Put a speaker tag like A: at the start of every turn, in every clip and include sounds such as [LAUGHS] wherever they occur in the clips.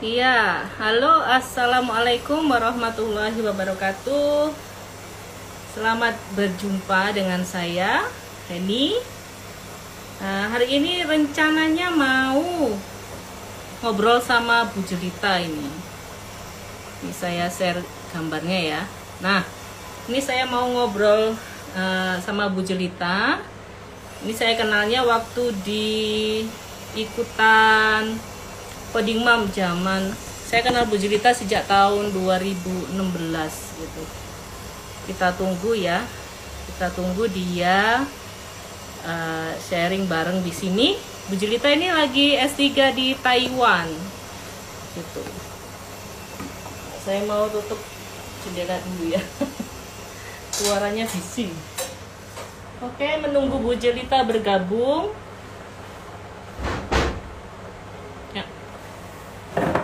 A: Iya, halo, assalamualaikum warahmatullahi wabarakatuh. Selamat berjumpa dengan saya, Heni. Nah, hari ini rencananya mau ngobrol sama Bu Jelita ini. Ini saya share gambarnya ya. Nah, ini saya mau ngobrol uh, sama Bu Jelita. Ini saya kenalnya waktu di ikutan coding mom zaman. Saya kenal Bu Jelita sejak tahun 2016 gitu. Kita tunggu ya. Kita tunggu dia uh, sharing bareng di sini. Bu Jelita ini lagi S3 di Taiwan gitu. Saya mau tutup jendela dulu ya. [LAUGHS] Suaranya bising. Oke menunggu Bu Jelita bergabung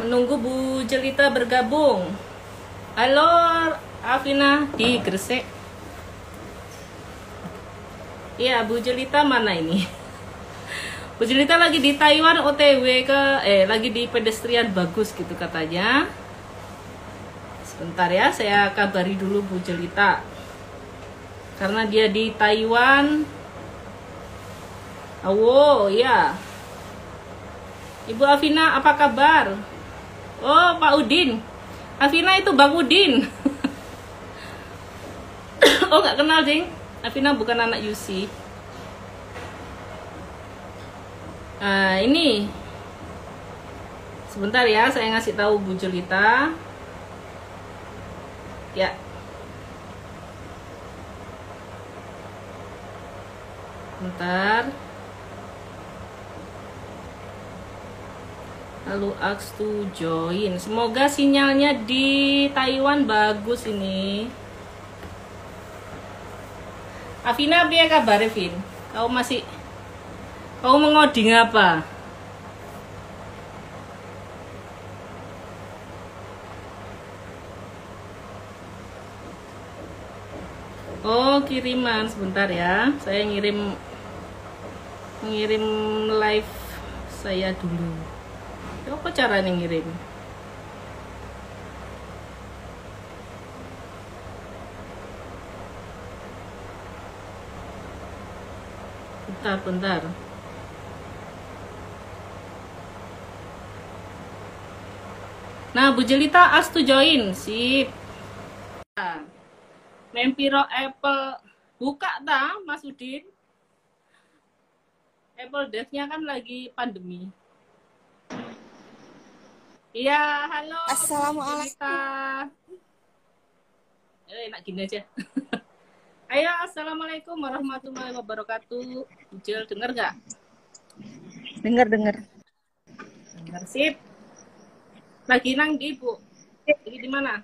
A: menunggu Bu Jelita bergabung. Halo Afina di Gresik. Iya, Bu Jelita mana ini? Bu Jelita lagi di Taiwan OTW ke eh lagi di pedestrian bagus gitu katanya. Sebentar ya, saya kabari dulu Bu Jelita. Karena dia di Taiwan. Oh, ya. Ibu Afina, apa kabar? Oh, Pak Udin. Afina itu Bang Udin. [COUGHS] oh, nggak kenal, Ding. Afina bukan anak Yusi. Nah, ini. Sebentar ya, saya ngasih tahu Bu Jelita. Ya. Bentar. Lalu ask to join. Semoga sinyalnya di Taiwan bagus ini. Afina apa kabar Vin kau masih kau mengoding apa? Oh kiriman. Sebentar ya. Saya ngirim mengirim live saya dulu apa cara nih ngirim? Bentar, bentar. Nah, Bu Jelita as to join. Sip. Mempiro Apple buka dah, Mas Udin. Apple Dev-nya kan lagi pandemi. Iya, halo.
B: Assalamualaikum.
A: Eh, enak gini aja. [LAUGHS] Ayo, assalamualaikum warahmatullahi wabarakatuh. Ujel, denger nggak?
B: Dengar, dengar.
A: Dengar sip. Lagi nang di bu. Lagi di mana?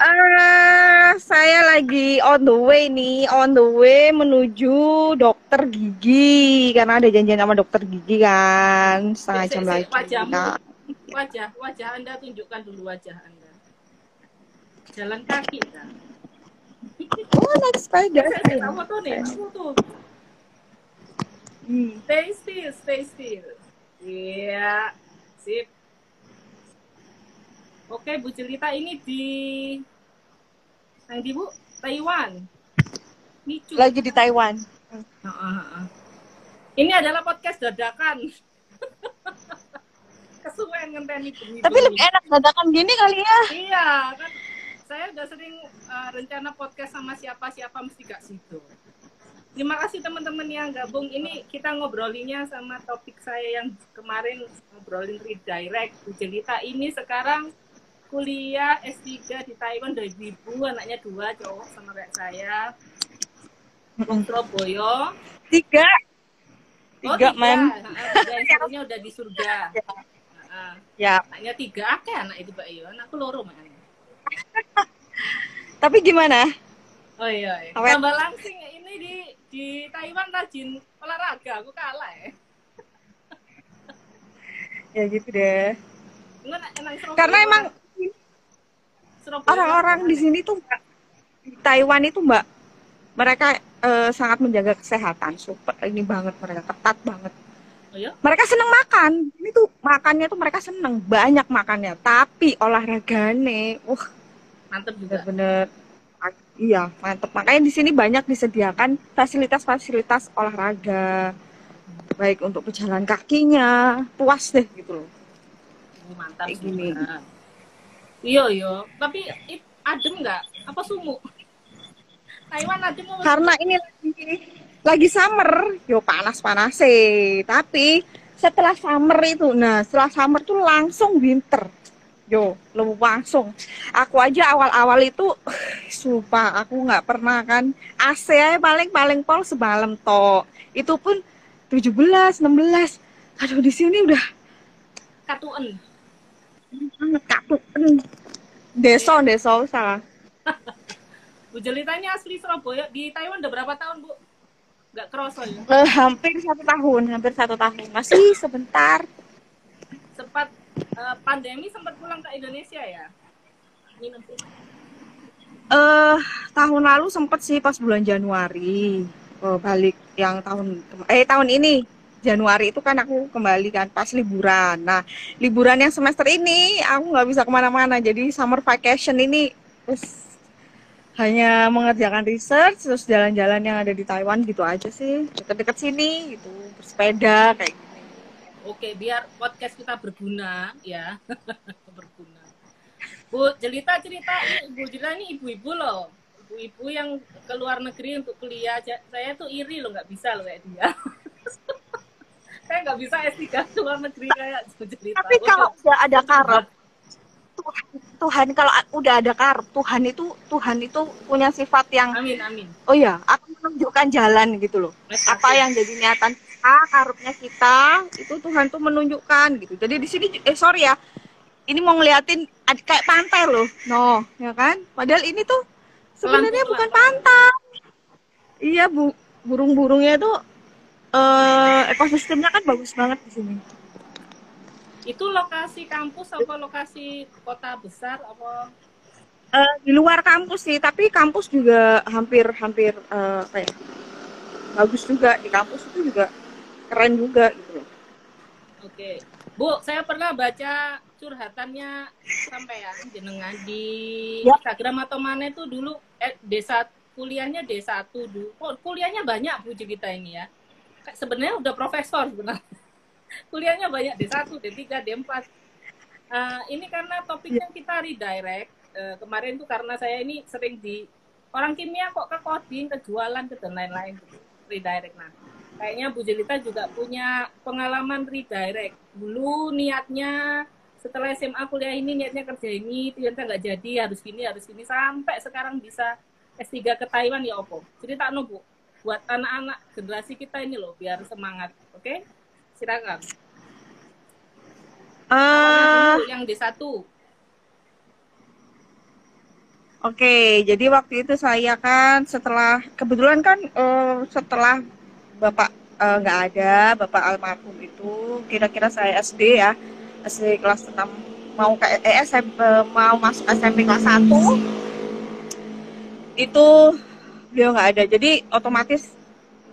B: Uh, saya lagi on the way nih, on the way menuju dokter gigi karena ada janjian sama dokter gigi kan setengah jam lagi.
A: Wajahmu, wajah wajah anda tunjukkan dulu wajah anda. Jalan kaki kan
B: oh naik sepeda
A: saya foto nih foto hmm. stay still stay still. Iya sip. Oke Bu Jelita ini di yang di Bu? Taiwan.
B: Micu. lagi di Taiwan.
A: Uh, uh, uh. ini adalah podcast dadakan [LAUGHS] kesuwen ngenteni bengi
B: Tapi lebih enak dadakan gini kali ya.
A: Iya, kan saya udah sering uh, rencana podcast sama siapa-siapa mesti gak situ. Terima kasih teman-teman yang gabung. Ini kita ngobrolinya sama topik saya yang kemarin ngobrolin redirect. Jelita ini sekarang kuliah S3 di Taiwan dari ibu, anaknya dua cowok sama kayak saya. Surabaya.
B: Tiga.
A: Tiga, oh, tiga. man. Yang udah di surga. [LAUGHS]
B: ya.
A: Anaknya tiga akeh anak itu Pak Iyo. Anakku loro man. [LAUGHS]
B: Tapi gimana?
A: Oh iya, iya. Tambah langsing ini di di Taiwan rajin olahraga, aku kalah ya. [LAUGHS]
B: ya gitu deh.
A: Enggak, enak,
B: Karena emang orang-orang di sini tuh di Taiwan itu mbak mereka uh, sangat menjaga kesehatan super ini banget mereka ketat banget mereka seneng makan ini tuh makannya tuh mereka seneng banyak makannya tapi olahragane wah
A: Mantep juga.
B: bener-bener iya mantep makanya di sini banyak disediakan fasilitas-fasilitas olahraga baik untuk pejalan kakinya puas deh gitu loh
A: Oh, mantap
B: Kayak gini.
A: Iya, iya. Tapi adem nggak? Apa sumuk? [LAUGHS] Taiwan adem apa
B: karena ini lagi lagi summer. Yo panas panas sih tapi setelah summer itu nah setelah summer tuh langsung winter. Yo lu langsung. Aku aja awal-awal itu [SIGHS] sumpah aku nggak pernah kan. AC paling paling pol semalam toh itu pun 17 16 aduh di sini udah
A: Katuen.
B: banget kapuen deso deso salah. [LAUGHS]
A: Bu Jelitanya asli Surabaya. Di Taiwan udah berapa tahun, Bu? Nggak kerasa ya?
B: Eh, hampir satu tahun hampir satu tahun masih sebentar
A: Sempat eh, pandemi sempat pulang ke Indonesia ya? Minum
B: eh tahun lalu sempet sih pas bulan Januari eh, balik yang tahun eh tahun ini Januari itu kan aku kembali kan pas liburan. Nah liburan yang semester ini aku nggak bisa ke mana-mana jadi summer vacation ini terus hanya mengerjakan research terus jalan-jalan yang ada di Taiwan gitu aja sih deket-deket sini gitu bersepeda kayak gini.
A: Oke, biar podcast kita berguna ya. [LAUGHS] berguna. Bu Jelita cerita, ini Bu Jelita ini ibu-ibu loh. Ibu-ibu yang ke luar negeri untuk kuliah. Saya tuh iri loh, nggak bisa loh kayak dia. [LAUGHS] saya nggak bisa S3 ke luar negeri kayak Bu Jelita.
B: Tapi kalau udah ada karep Tuhan, Tuhan kalau udah ada karep Tuhan itu Tuhan itu punya sifat yang
A: Amin, amin.
B: oh ya akan menunjukkan jalan gitu loh. Apa yang jadi niatan kita karepnya kita itu Tuhan tuh menunjukkan gitu. Jadi di sini eh sorry ya ini mau ngeliatin kayak pantai loh. No ya kan? Padahal ini tuh sebenarnya bukan pantai. Iya bu burung-burungnya tuh eh ekosistemnya kan bagus banget di sini
A: Itu lokasi kampus apa lokasi kota besar apa?
B: Eh, di luar kampus sih tapi kampus juga hampir-hampir eh, apa ya bagus juga di kampus itu juga keren juga gitu loh
A: Oke. Bu, saya pernah baca curhatannya sampean jenengan di
B: Ya.
A: Instagram atau mana itu dulu eh, D1 kuliahnya D1 dulu. Kok kuliahnya banyak Bu cerita ini ya. Kayak Sebenarnya udah profesor sebenarnya. Kuliahnya banyak D1, D3, D4. Eh, ini karena topiknya kita redirect. Eh, kemarin tuh karena saya ini sering di orang kimia kok ke coding, ke jualan, ke dan lain-lain gitu. Redirect nah. Kayaknya Bu Jelita juga punya pengalaman redirect. Dulu niatnya setelah SMA kuliah ini niatnya kerja ini, ternyata nggak jadi, harus gini, harus gini, sampai sekarang bisa S3 ke Taiwan ya Opo. Cerita no Bu, buat anak-anak generasi kita ini loh, biar semangat, oke? Silakan.
B: Eh,
A: Awalnya dulu yang D1.
B: Oke, jadi waktu itu saya kan setelah kebetulan kan eh, setelah bapak eh, nggak ada, bapak almarhum itu kira-kira saya SD ya, SD kelas 6 mau ke eh, SMP, mau masuk SMP kelas 1 itu beliau nggak ada. Jadi otomatis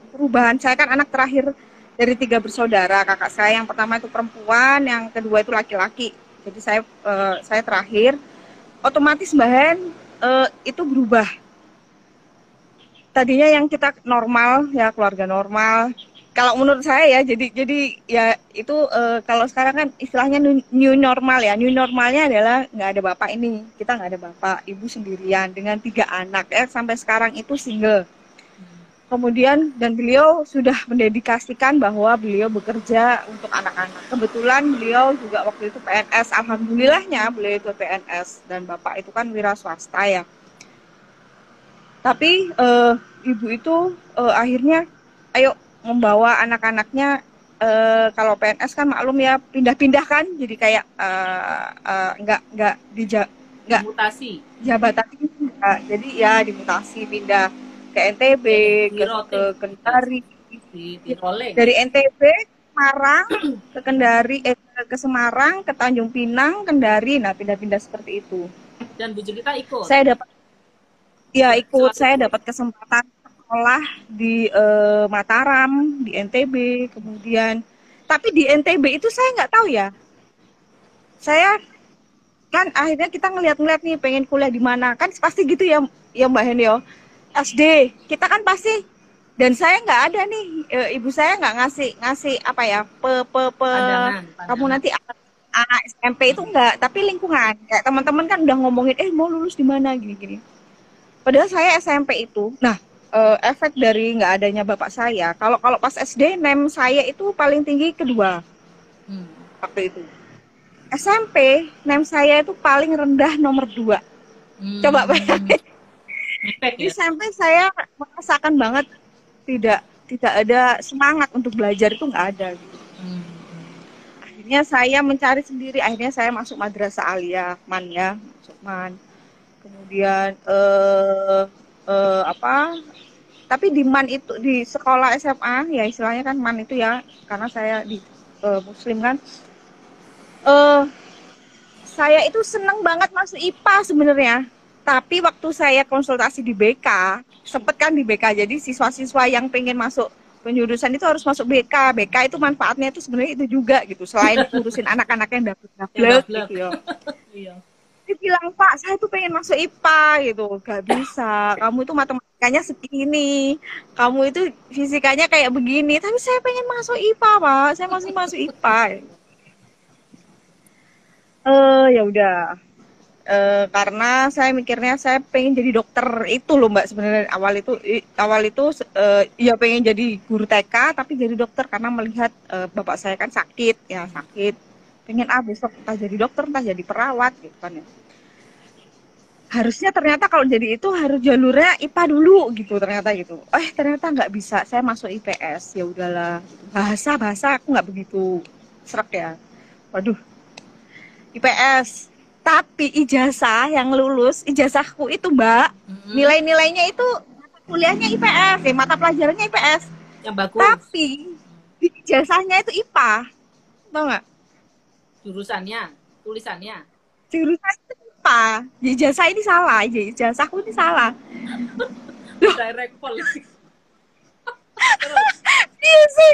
B: perubahan saya kan anak terakhir dari tiga bersaudara. Kakak saya yang pertama itu perempuan, yang kedua itu laki-laki. Jadi saya eh, saya terakhir otomatis Mbak eh, itu berubah. Tadinya yang kita normal ya keluarga normal. Kalau menurut saya ya jadi jadi ya itu eh, kalau sekarang kan istilahnya new, new normal ya. New normalnya adalah nggak ada bapak ini. Kita nggak ada bapak, ibu sendirian dengan tiga anak ya sampai sekarang itu single. Kemudian dan beliau sudah mendedikasikan bahwa beliau bekerja untuk anak-anak. Kebetulan beliau juga waktu itu PNS. Alhamdulillahnya beliau itu PNS dan bapak itu kan wira swasta ya. Tapi eh, ibu itu eh, akhirnya ayo membawa anak-anaknya eh, kalau PNS kan maklum ya pindah-pindah kan jadi kayak nggak nggak di nggak
A: Mutasi.
B: jabatan enggak. jadi ya dimutasi pindah ke NTB ke,
A: Di-rotate.
B: ke Kendari.
A: Di rolling.
B: dari NTB Semarang ke Kendari eh ke Semarang ke Tanjung Pinang Kendari. Nah pindah-pindah seperti itu.
A: Dan Bu Jelita ikut.
B: saya dapat ya ikut.
A: Selalu
B: saya dapat kesempatan sekolah di eh, Mataram di NTB kemudian tapi di NTB itu saya nggak tahu ya. Saya kan akhirnya kita ngeliat-ngeliat nih pengen kuliah di mana. Kan pasti gitu ya ya Mbak Henio SD kita kan pasti dan saya nggak ada nih e, ibu saya nggak ngasih ngasih apa ya pe pe pe.
A: Pandangan,
B: kamu nanti anak SMP itu enggak tapi lingkungan. Kayak teman-teman kan udah ngomongin eh mau lulus di mana? Gini-gini. Padahal saya SMP itu nah eh, efek dari nggak adanya bapak saya kalau kalau pas SD nem saya itu paling tinggi kedua.
A: Hmm.
B: waktu itu. SMP nem saya itu paling rendah nomor dua.
A: Hmm.
B: coba bayangin Di
A: ya.
B: SMP saya merasakan banget tidak tidak ada semangat untuk belajar itu nggak ada gitu.
A: Hmm.
B: akhirnya saya mencari sendiri akhirnya saya masuk madrasah aliyah man ya masuk man kemudian eh eh, apa tapi di man itu di sekolah SMA ya istilahnya kan man itu ya karena saya di eh, muslim kan eh saya itu seneng banget masuk IPA sebenarnya tapi waktu saya konsultasi di BK sempet kan di BK jadi siswa-siswa yang pengen masuk penjurusan itu harus masuk BK BK itu manfaatnya itu sebenarnya itu juga gitu selain [LAUGHS] ngurusin anak-anak yang dapet dapet gitu ya.
A: Iya.
B: dia bilang pak saya tuh pengen masuk IPA gitu. Gak bisa. Kamu itu matematikanya segini. Kamu itu fisikanya kayak begini. Tapi saya pengen masuk IPA pak. Saya masih masuk IPA [LAUGHS] eh ya udah Eh, karena saya mikirnya saya pengen jadi dokter itu loh mbak sebenarnya. Awal itu awal itu eh, ya pengen jadi guru TK tapi jadi dokter karena melihat eh, bapak saya kan sakit ya sakit. Pengen ah besok entah jadi dokter entah jadi perawat gitu kan ya. Harusnya ternyata kalau jadi itu harus jalurnya IPA dulu gitu ternyata gitu. Eh ternyata nggak bisa saya masuk IPS ya udahlah gitu. bahasa bahasa aku nggak begitu serak ya. Waduh. IPS tapi ijazah yang lulus ijazahku itu mbak
A: Hmm.
B: nilai-nilainya itu mata kuliahnya IPS ya mata pelajarannya IPS
A: Yang bagus.
B: tapi di ijazahnya itu IPA tau nggak?
A: Jurusannya, tulisannya.
B: jurusan itu IPA di ijazah ini salah Ij- ijazahku ini salah. [LAUGHS]
A: Direct policy. [LAUGHS]
B: iya sih.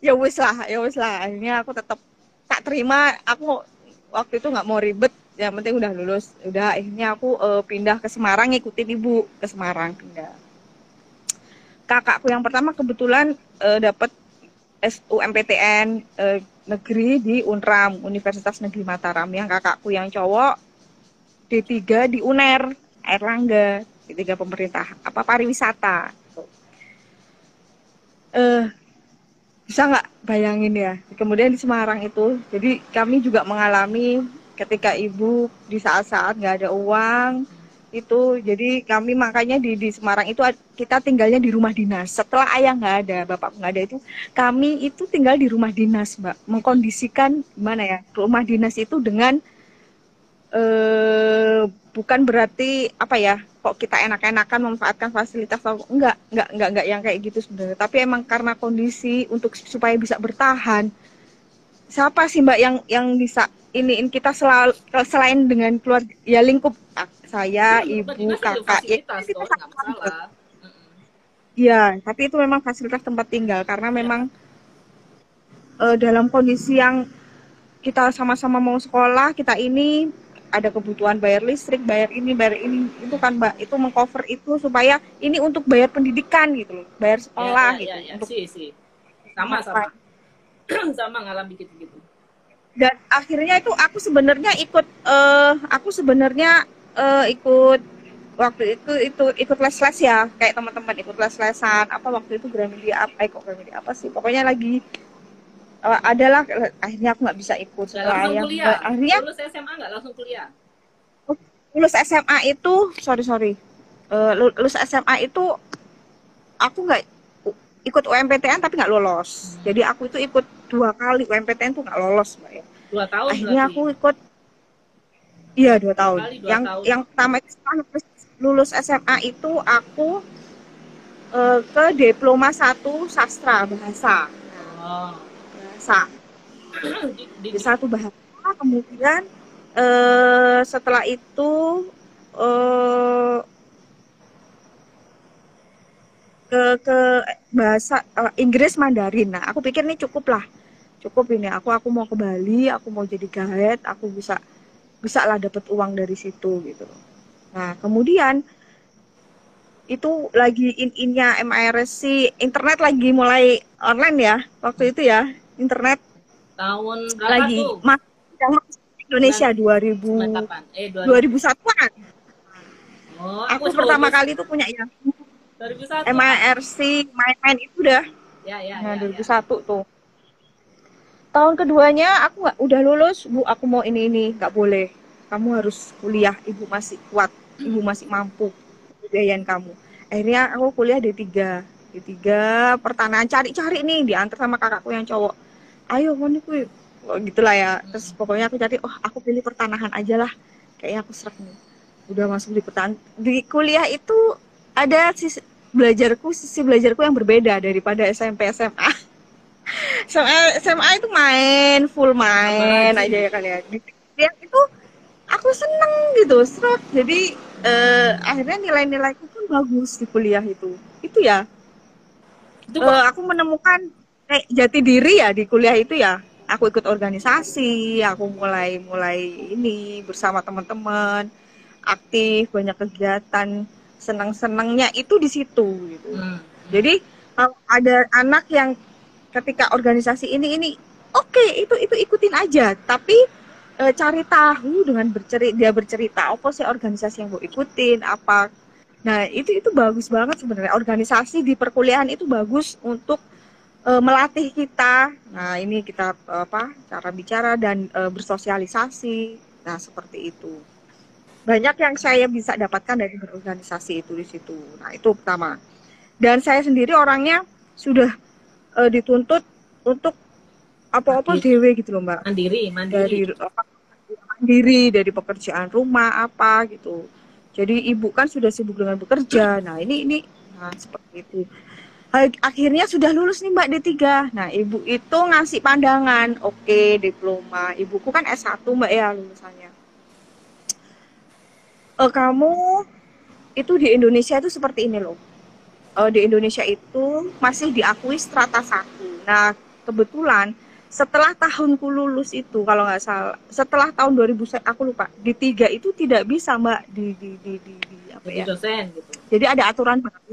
B: Ya wis lah ya wis lah. Akhirnya aku tetap tak terima. Aku waktu itu nggak mau ribet yang penting udah lulus. Udah akhirnya aku eh, pindah ke Semarang ngikutin ibu ke Semarang pindah. Kakakku yang pertama kebetulan eh, dapat SUMPTN eh, negeri di Unram Universitas Negeri Mataram. Yang kakakku yang cowok D3 di UNER Airlangga D3 pemerintah apa pariwisata. Eh bisa nggak bayangin ya? Kemudian di Semarang itu jadi kami juga mengalami ketika ibu di saat-saat nggak ada uang itu jadi kami makanya di di Semarang itu kita tinggalnya di rumah dinas. Setelah ayah nggak ada bapak nggak ada itu kami itu tinggal di rumah dinas mbak. Mengkondisikan gimana ya rumah dinas itu dengan eh bukan berarti apa ya kok kita enak-enakan memanfaatkan fasilitas atau enggak enggak enggak enggak yang kayak gitu sebenarnya. Tapi emang karena kondisi untuk supaya bisa bertahan siapa sih mbak yang yang bisa iniin kita selalu selain dengan keluarga ya lingkup saya
A: Rumah
B: ibu
A: dinas ada
B: kakak ya
A: masalah. Mm-mm.
B: Iya, tapi itu memang fasilitas tempat tinggal karena memang eh, dalam kondisi yang kita sama-sama mau sekolah, kita ini ada kebutuhan bayar listrik, bayar ini, bayar ini, itu kan Mbak, itu mengcover itu supaya ini untuk bayar pendidikan gitu loh, bayar sekolah
A: Ya,
B: gitu.
A: ya, ya,
B: Untuk
A: sih, sih. Sama, sama. [CLEARS THROAT] sama ngalami gitu-gitu.
B: dan akhirnya itu aku sebenarnya ikut eh aku sebenarnya eh, ikut waktu itu itu ikut les-les ya kayak teman-teman ikut les-lesan apa waktu itu Gramedia apa eh kok Gramedia apa sih pokoknya lagi eh, adalah akhirnya aku nggak bisa ikut setelah
A: langsung
B: yang
A: kuliah.
B: akhirnya
A: Lulus SMA nggak langsung kuliah.
B: lulus SMA itu sorry sorry Eh, lulus SMA itu aku nggak ikut UMPTN tapi nggak lolos jadi aku itu ikut dua kali UMPTN tuh nggak lolos mbak ya.
A: Dua tahun
B: akhirnya
A: berarti.
B: aku ikut. Iya dua tahun.
A: kali dua
B: yang
A: tahun.
B: yang pertama itu setelah lulus, SMA itu aku eh, ke diploma satu sastra bahasa.
A: Oh.
B: bahasa.
A: Di, di,
B: di satu bahasa kemudian eh, setelah itu eh, ke ke bahasa eh, Inggris Mandarin. Nah aku pikir ini cukup lah cukup ini. Aku aku mau ke Bali aku mau jadi guide aku bisa bisa lah dapat uang dari situ gitu. Nah kemudian itu lagi in-innya MIRC internet lagi mulai online ya waktu itu ya internet.
A: Tahun berapa
B: lagi
A: tuh?
B: mas Indonesia 2000
A: kapan? Eh 2000
B: 2001-an
A: oh,
B: aku
A: sebelum
B: pertama kali tuh punya yang
A: 2001
B: MIRC main-main itu udah.
A: Ya ya
B: nah
A: ya,
B: 2001
A: ya.
B: tuh tahun keduanya aku nggak udah lulus bu aku mau ini ini nggak boleh. Kamu harus kuliah ibu masih kuat ibu masih mampu biayain kamu. Akhirnya aku kuliah di tiga. Di tiga pertanahan cari-cari nih diantar sama kakakku yang cowok. Ayo nih kuy oh, gitulah ya. Terus pokoknya aku cari oh aku pilih pertanahan aja lah. Kayaknya aku serak nih. Udah masuk di pertanahan di kuliah itu ada sisi belajarku sisi belajarku yang berbeda daripada SMP SMA SMA, SMA itu main full main aja ya kan ya. Itu aku seneng gitu serak jadi eh, akhirnya nilai-nilaiku pun bagus di kuliah itu. Itu ya.
A: Itu
B: Eh, aku menemukan kayak jati diri ya di kuliah itu ya. Aku ikut organisasi aku mulai mulai ini bersama teman-teman aktif banyak kegiatan senang-senangnya itu di situ gitu.
A: Hmm.
B: jadi kalau ada anak yang ketika organisasi ini ini oke itu itu ikutin aja. Tapi eh, cari tahu dengan bercerita dia bercerita apa sih organisasi yang mau ikutin? Apa? Nah itu itu bagus banget sebenarnya. Organisasi di perkuliahan itu bagus untuk eh, melatih kita. Nah ini kita eh, apa cara bicara dan eh, bersosialisasi. Nah seperti itu. Banyak yang saya bisa dapatkan dari berorganisasi itu di situ. Nah itu pertama. Dan saya sendiri orangnya sudah eh, dituntut untuk apa-apa dewe gitu loh mbak.
A: Mandiri mandiri.
B: Dari apa, mandiri dari pekerjaan rumah apa gitu. Jadi ibu kan sudah sibuk dengan bekerja. Nah ini ini. Nah seperti itu. Akhirnya sudah lulus nih mbak D3 nah ibu itu ngasih pandangan. Oke diploma. Ibuku kan S1 mbak ya lulusannya. Eh, kamu itu di Indonesia itu seperti ini loh Eh, di Indonesia itu masih diakui strata satu. Nah, kebetulan setelah tahunku lulus itu kalau nggak salah, setelah tahun 2000 saya- aku lupa, di tiga itu tidak bisa mbak di di di, di, di- apa
A: jadi
B: ya?
A: dosen gitu
B: Jadi ada aturan baru.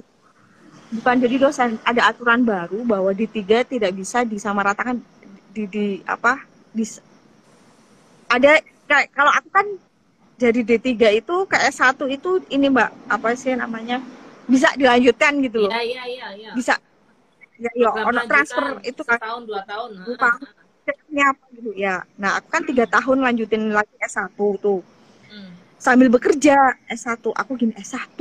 B: Bukan jadi dosen, ada aturan baru bahwa di tiga tidak bisa disamaratakan di di apa? Di, ada kayak kalau aku kan jadi D3 itu ke S1 itu ini mbak apa sih namanya bisa dilanjutkan gitu loh.
A: Iya iya iya iya.
B: Bisa. Ya ya
A: Program
B: ono transfer itu kan.
A: Setahun dua tahun.
B: Lupa. Ini apa gitu ya. Nah aku kan tiga tahun lanjutin lagi S1 tuh.
A: Hmm.
B: sambil bekerja S1 aku gini S1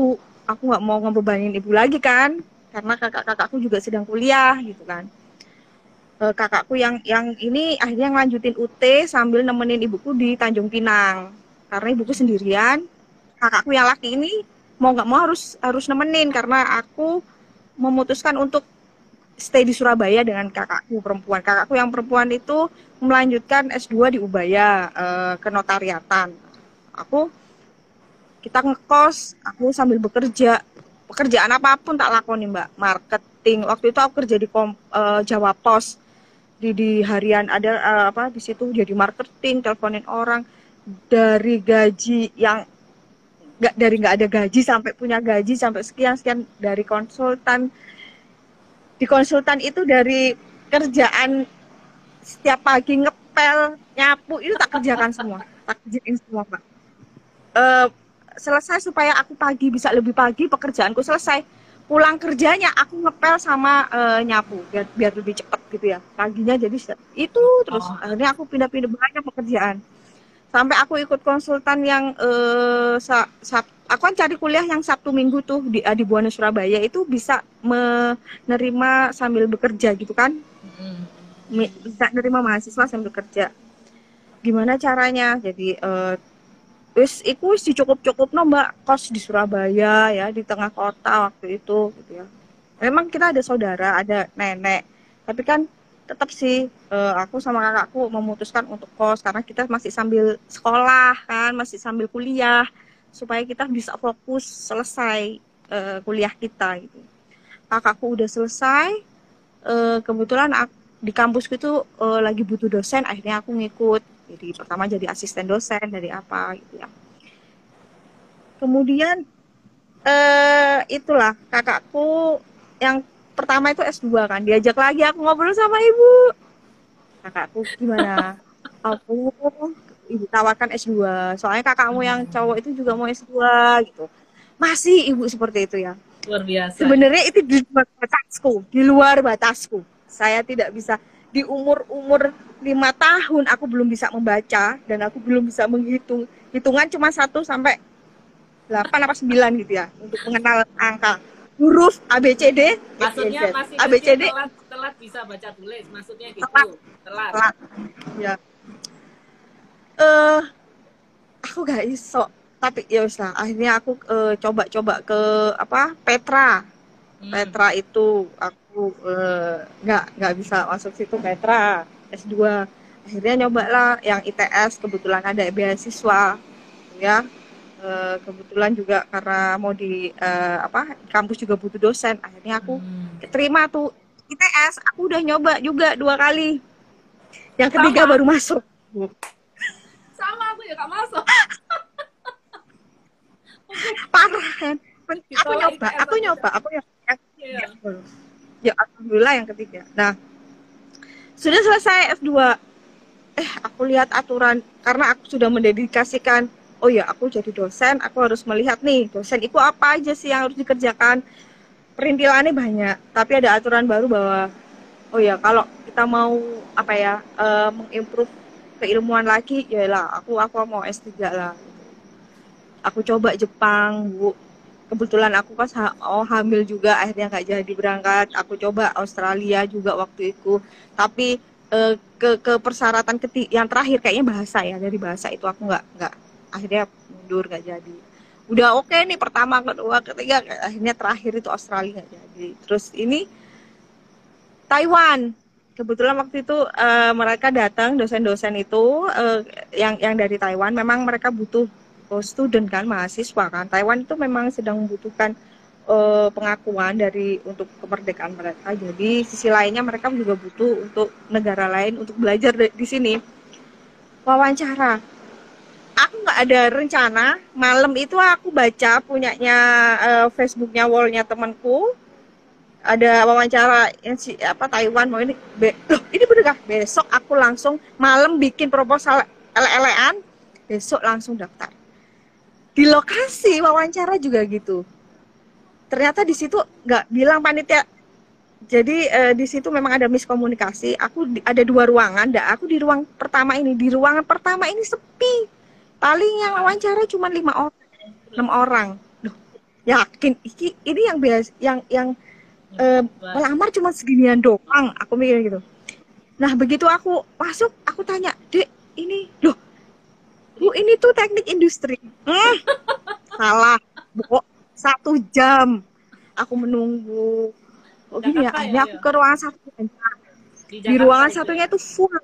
B: aku nggak mau ngebebanin ibu lagi kan. Karena kakak-kakakku juga sedang kuliah gitu kan. Eh, kakakku yang yang ini akhirnya ngelanjutin UT sambil nemenin ibuku di Tanjung Pinang. Karena ibuku sendirian kakakku yang laki ini mau nggak mau harus harus nemenin. Karena aku memutuskan untuk stay di Surabaya dengan kakakku perempuan. Kakakku yang perempuan itu melanjutkan S2 di Ubaya eh, kenotariatan aku kita ngekos aku sambil bekerja. Pekerjaan apa pun tak lakoni mbak. Marketing. Waktu itu aku kerja di kom, eh, Jawa Pos di di harian ada eh, apa di situ jadi marketing teleponin orang. Dari gaji yang nggak dari nggak ada gaji sampai punya gaji sampai sekian sekian dari konsultan. Di konsultan itu dari kerjaan setiap pagi ngepel nyapu itu tak kerjakan semua. Tak kerjain semua pak. Eh, selesai supaya aku pagi bisa lebih pagi pekerjaanku selesai. Pulang kerjanya aku ngepel sama eh, nyapu biar biar lebih cepat gitu ya paginya jadi itu terus.
A: Oh.
B: akhirnya aku pindah-pindah banyak pekerjaan sampai aku ikut konsultan yang eh, sa- Sab- aku kan cari kuliah yang Sabtu Minggu tuh di di Buana Surabaya itu bisa menerima sambil bekerja gitu kan?
A: Hmm.
B: Mi- bisa nerima mahasiswa sambil kerja. Gimana caranya? Jadi eh, wis iku wis dicukup-cukup no mbak. Kos di Surabaya ya di tengah kota waktu itu gitu ya. Memang kita ada saudara ada nenek. Tapi kan tetap sih eh, aku sama kakakku memutuskan untuk kos karena kita masih sambil sekolah kan masih sambil kuliah supaya kita bisa fokus selesai eh, kuliah kita gitu. Kakakku udah selesai eh, kebetulan ak- di kampusku itu uh, lagi butuh dosen akhirnya aku ngikut. Jadi pertama jadi asisten dosen dari apa gitu ya. Kemudian uh, itulah kakakku yang pertama itu S2 kan diajak lagi aku ngobrol sama ibu. Kakakku gimana? [LAUGHS] Aku ibu tawarkan S2 soalnya kakakmu yang cowok itu juga mau S2 gitu. Masih ibu seperti itu ya.
A: Luar biasa.
B: Sebenarnya itu di luar batasku di luar batasku. Saya tidak bisa di umur umur lima tahun aku belum bisa membaca dan aku belum bisa menghitung. Hitungan cuma satu sampai delapan apa sembilan gitu ya untuk mengenal angka huruf ABCD
A: maksudnya masih
B: ABCD
A: telat, telat bisa baca tulis maksudnya gitu. Telat, telat. telat.
B: ya. Eh uh, aku gak iso. Tapi ya wis lah. Akhirnya aku uh, coba-coba ke apa Petra. Hmm. Petra itu aku uh, nggak nggak bisa masuk situ. Petra S2 akhirnya nyoba lah yang ITS kebetulan ada beasiswa. Ya uh, kebetulan juga karena mau di uh, apa kampus juga butuh dosen. Akhirnya aku hmm. keterima tuh ITS aku udah nyoba juga dua kali. Yang ketiga sama. baru masuk.
A: Sama aku ya gak masuk. [LAUGHS]
B: Parah kan? Aku nyoba aku nyoba aku nyoba. Yeah. ya alhamdulillah yang ketiga. Nah sudah selesai F2 eh aku lihat aturan karena aku sudah mendedikasikan oh ya aku jadi dosen aku harus melihat nih dosen itu apa aja sih yang harus dikerjakan. Perintilannya banyak tapi ada aturan baru bahwa oh ya kalau kita mau apa ya uh, mengimprove keilmuan lagi ya lah aku aku mau S3 lah. Aku coba Jepang bu. Kebetulan aku pas oh hamil juga akhirnya nggak jadi berangkat. Aku coba Australia juga waktu itu. Tapi eh, ke ke persyaratan ketik yang terakhir kayaknya bahasa ya dari bahasa itu aku nggak nggak akhirnya mundur nggak jadi. Udah oke okay nih pertama kedua ketiga akhirnya terakhir itu Australia nggak jadi. Terus ini Taiwan. Kebetulan waktu itu uh, mereka datang dosen-dosen itu uh, yang yang dari Taiwan memang mereka butuh student kan mahasiswa kan. Taiwan itu memang sedang membutuhkan uh, pengakuan dari untuk kemerdekaan mereka. Jadi sisi lainnya mereka juga butuh untuk negara lain untuk belajar di, di sini. Wawancara aku nggak ada rencana. Malam itu aku baca punyanya uh, Facebooknya wallnya temanku. Ada wawancara yang si apa Taiwan mau ini. Be, loh ini bener gak besok aku langsung malam bikin proposal ele-elean. Besok langsung daftar. Di lokasi wawancara juga gitu. Ternyata di situ nggak bilang panitia. Jadi eh, di situ memang ada miskomunikasi. Aku di, ada dua ruangan. Dan aku di ruang pertama ini. Di ruangan pertama ini sepi paling yang wawancara cuma lima orang enam orang Duh, yakin ini ini yang biasa yang yang eh, melamar cuma seginian doang aku mikir gitu nah begitu aku masuk aku tanya dek ini loh Bu ini tuh teknik industri. Hmm, salah. Bu, satu jam aku menunggu. Oh gini ya, akhirnya ya, aku ke ruangan satu. Di, di ruangan ya, satunya itu full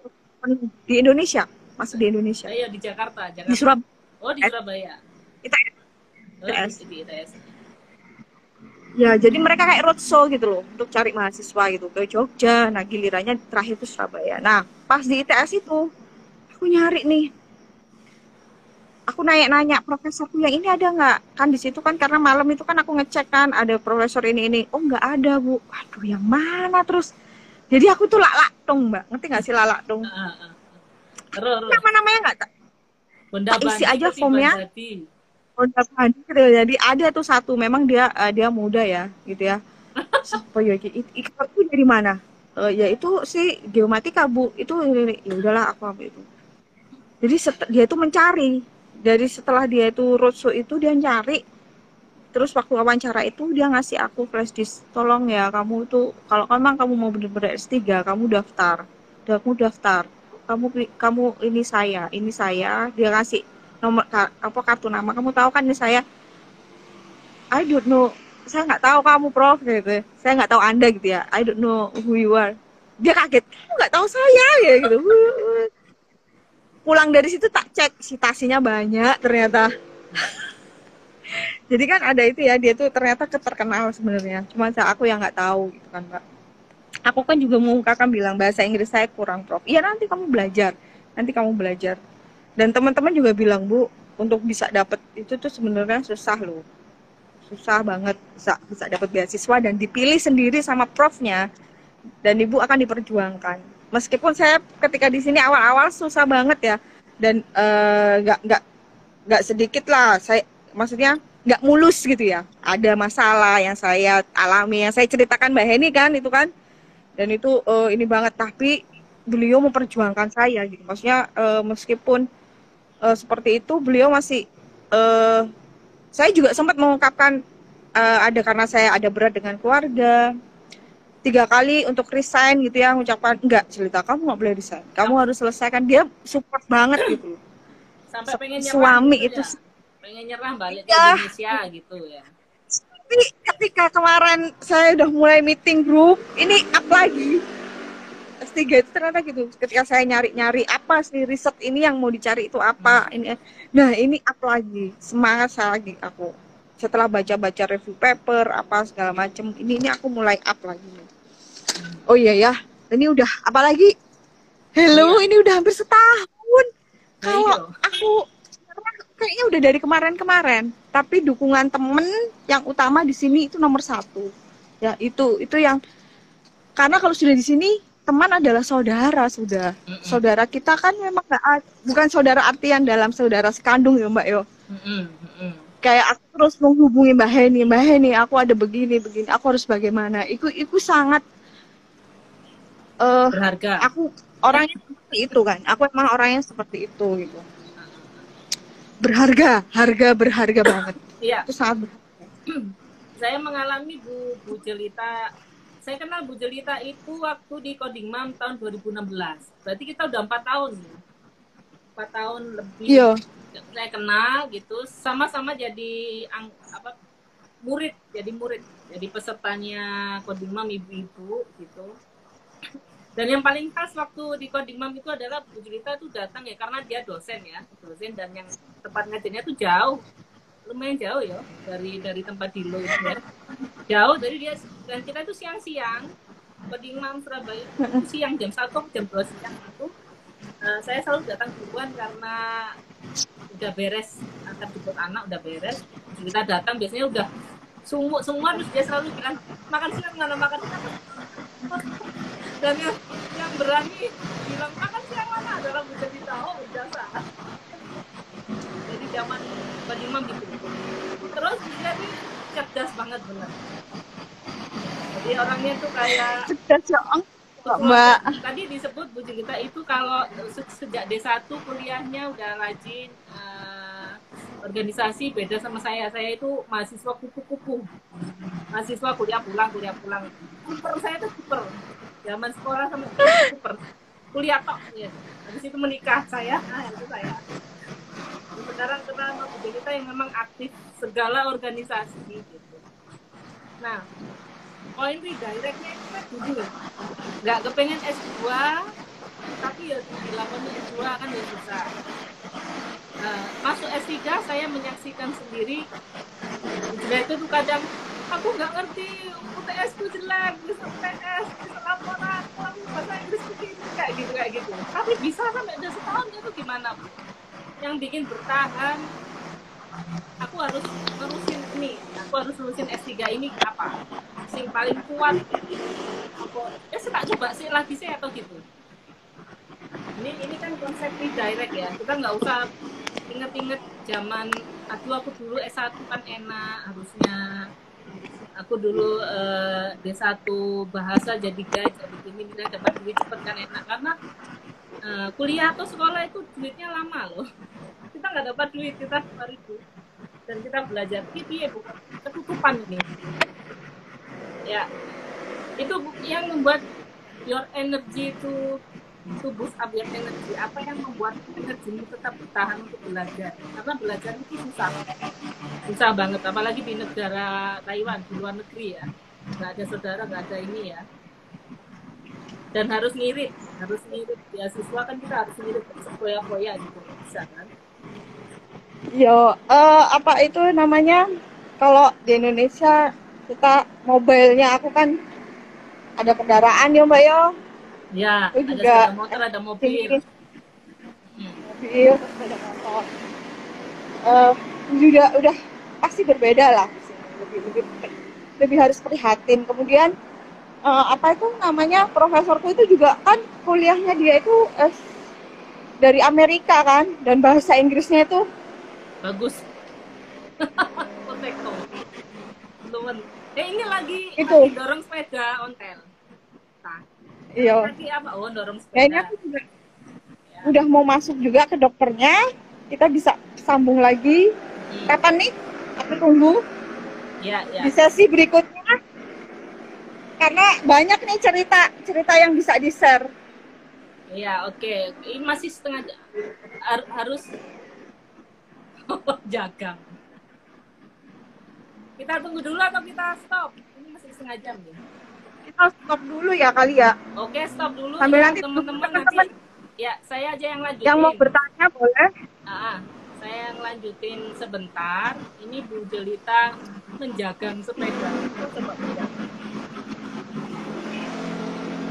B: di Indonesia, masih di Indonesia.
A: Iya di Jakarta, Jakarta.
B: Di Surabaya.
A: Oh di Surabaya.
B: Kita
A: ITS. Oh, di ITS.
B: Ya, jadi mereka kayak roadshow gitu loh untuk cari mahasiswa gitu ke Jogja. Nah, gilirannya terakhir itu Surabaya. Nah, pas di ITS itu aku nyari nih aku nanya-nanya profesorku yang ini ada nggak kan di situ kan karena malam itu kan aku ngecek kan ada profesor ini ini oh nggak ada bu aduh yang mana terus jadi aku tuh lalak dong mbak ngerti nggak sih lalak dong uh, uh, uh. Nama namanya nggak tak isi aja formnya. Honda Bandi gitu jadi ada tuh satu memang dia uh, dia muda ya gitu ya. [LAUGHS] Siapa ya itu dari mana? Uh, ya itu sih geomatika bu. Itu ya udahlah aku ambil itu. Jadi dia itu mencari. Dari setelah dia itu roadshow itu dia nyari. Terus waktu wawancara itu dia ngasih aku flash disk. Tolong ya kamu tuh kalau memang kamu mau bener-bener S3 kamu daftar. Kamu daftar kamu kamu ini saya ini saya dia ngasih nomor apa kartu nama. Kamu tahu kan ini saya? I don't know. Saya nggak tahu kamu prof gitu. Saya nggak tahu anda gitu ya. I don't know who you are. Dia kaget. Kamu nggak tahu saya ya gitu. [LAUGHS] Pulang dari situ tak cek citasinya banyak ternyata. [LAUGHS] Jadi kan ada itu ya dia tuh ternyata keterkenal sebenarnya. Cuma saya aku yang nggak tahu gitu kan mbak aku kan juga mengungkapkan bilang bahasa Inggris saya kurang prof. Iya nanti kamu belajar. Nanti kamu belajar. Dan teman-teman juga bilang bu untuk bisa dapat itu tuh sebenarnya susah loh. Susah banget bisa bisa dapat beasiswa dan dipilih sendiri sama profnya. Dan ibu akan diperjuangkan. Meskipun saya ketika di sini awal-awal susah banget ya. Dan nggak uh, nggak nggak sedikit lah. Saya maksudnya nggak mulus gitu ya. Ada masalah yang saya alami yang saya ceritakan mbak Heni kan itu kan dan itu uh, ini banget. Tapi beliau memperjuangkan saya gitu. Maksudnya uh, meskipun uh, seperti itu beliau masih uh, saya juga sempat mengungkapkan uh, ada karena saya ada berat dengan keluarga tiga kali untuk resign gitu ya mengucapkan enggak cerita kamu nggak boleh resign. Kamu harus selesaikan. Dia support banget gitu
A: sampai pengen
B: suami gitu itu
A: ya? pengen nyerah balik ya. ke Indonesia gitu ya
B: tapi ketika kemarin saya udah mulai meeting group ini up lagi. S3 itu ternyata gitu ketika saya nyari-nyari apa sih riset ini yang mau dicari itu apa ini. Nah ini up lagi semangat saya lagi aku. Setelah baca-baca review paper apa segala macam ini ini aku mulai up lagi. Oh iya ya ini udah apalagi? Hello iya. ini udah hampir setahun. Nah, kalau iya. aku kayaknya udah dari kemarin-kemarin. Tapi dukungan temen yang utama di sini itu nomor satu. Ya itu itu yang karena kalau sudah di sini teman adalah saudara sudah. Mm -mm. saudara kita kan memang gak, bukan saudara artian dalam saudara sekandung ya mbak yo. Mm -mm. kayak aku terus menghubungi mbak Heni mbak Heni aku ada begini begini aku harus bagaimana? Itu itu sangat
A: uh, berharga.
B: aku orangnya seperti itu kan? Aku emang orangnya seperti itu gitu berharga harga berharga banget.
A: Iya.
B: Itu sangat berharga. [CLEARS THROAT]
A: saya mengalami Bu Bu Jelita. Saya kenal Bu Jelita itu waktu di Coding Mam tahun 2016 berarti kita udah empat tahun ya? Empat tahun lebih.
B: Iya.
A: saya kenal gitu. Sama-sama jadi ang, apa murid jadi murid. Jadi pesertanya Coding Mam ibu-ibu gitu dan yang paling khas waktu di Coding Mam itu adalah Bu Jelita tuh datang ya karena dia dosen ya dosen. Dan yang tempat ngajarnya tuh jauh lumayan jauh ya dari dari tempat di itu ya. Jauh dari dia dan kita tuh siang-siang Coding Mam Surabaya itu siang jam satu jam dua siang itu uh, saya selalu datang duluan karena udah beres antar jemput anak udah beres. Kita datang biasanya udah sumuk semua terus dia selalu bilang makan siang mana makan siang dan yang, yang berani bilang makan siang mana adalah menjadi tahu berjasa jadi zaman Bani Imam gitu terus dia nih cerdas banget bener jadi orangnya tuh kayak
B: cerdas ya Mbak.
A: Tadi disebut Bu Jelita itu kalau sejak D1 kuliahnya udah rajin uh, organisasi beda sama saya. Saya itu mahasiswa kupu-kupu. Mahasiswa kuliah pulang, kuliah pulang. Super saya tuh super zaman sekolah sama super. Kuliah tok ya habis itu menikah saya nah itu saya. Sekarang kita sama kita yang memang aktif segala organisasi gitu. Nah poin directnya itu kan jujur. Nggak kepengen S2 tapi ya dilakukan S2 kan ya susah. Nah, masuk S3 saya menyaksikan sendiri. Juga itu tuh kadang aku nggak ngerti UTS ku jelek bisa UTS bisa laporan aku bahasa Inggris begini kayak gitu kayak gitu. Tapi bisa sampai udah setahun itu gimana bu? Yang bikin bertahan. Aku harus nerusin ini aku harus nerusin S3 ini apa? Sing paling kuat. Aku ya saya tak coba sih lagi sih atau gitu. Ini ini kan konsep direct ya. Kita nggak usah inget-inget zaman aduh aku dulu S1 kan enak harusnya aku dulu uh, eh, D1 bahasa jadi guide jadi gini bisa dapat duit cepet kan enak. Karena uh, kuliah atau sekolah itu duitnya lama loh. [LAUGHS] Kita nggak dapat duit kita ribu. Dan kita belajar. Ini ya bukan ketutupan ini. Ya itu yang membuat your energy to up your energy apa yang membuat energimu tetap bertahan untuk belajar? Karena belajar itu susah. Susah banget apalagi di negara Taiwan di luar negeri ya. Nggak ada saudara nggak ada ini ya. Dan harus ngirit harus ngirit. Siswa kan kita harus ngirit foya-foya gitu bisa kan?
B: Yo uh, apa itu namanya? Kalau di Indonesia kita mobilenya aku kan ada kendaraan ya mbak yo
A: Ya,
B: Itu
A: ada
B: juga
A: sepeda motor, ada mobil. Hmm.
B: mobil sepeda motor Eh, juga udah pasti berbeda lah di sini. lebih lebih lebih harus prihatin kemudian eh, apa itu namanya profesorku itu juga kan kuliahnya dia itu eh, dari Amerika kan dan bahasa Inggrisnya itu
A: Bagus. [LAUGHS] Eh ini lagi,
B: Itu.
A: lagi dorong sepeda ontel. Nah,
B: iya
A: tadi apa? Oh, dorong sepeda.
B: aku juga
A: Ya.
B: udah mau masuk juga ke dokternya kita bisa sambung lagi
A: Hmm.
B: kapan nih aku tunggu
A: Ya, ya.
B: di sesi berikutnya karena banyak nih cerita cerita yang bisa di share
A: Iya, oke. Ini masih setengah. Har- harus [LAUGHS] jagang. Kita tunggu dulu atau kita stop? Ini masih setengah jam ya.
B: Kita stop dulu ya kali ya
A: Oke, stop dulu
B: Sambil
A: ya,
B: nanti
A: teman-teman nanti. Ya, saya aja yang lanjutin.
B: yang mau bertanya boleh
A: Ah, saya yang lanjutin sebentar. Ini Bu Jelita menjagang sepeda.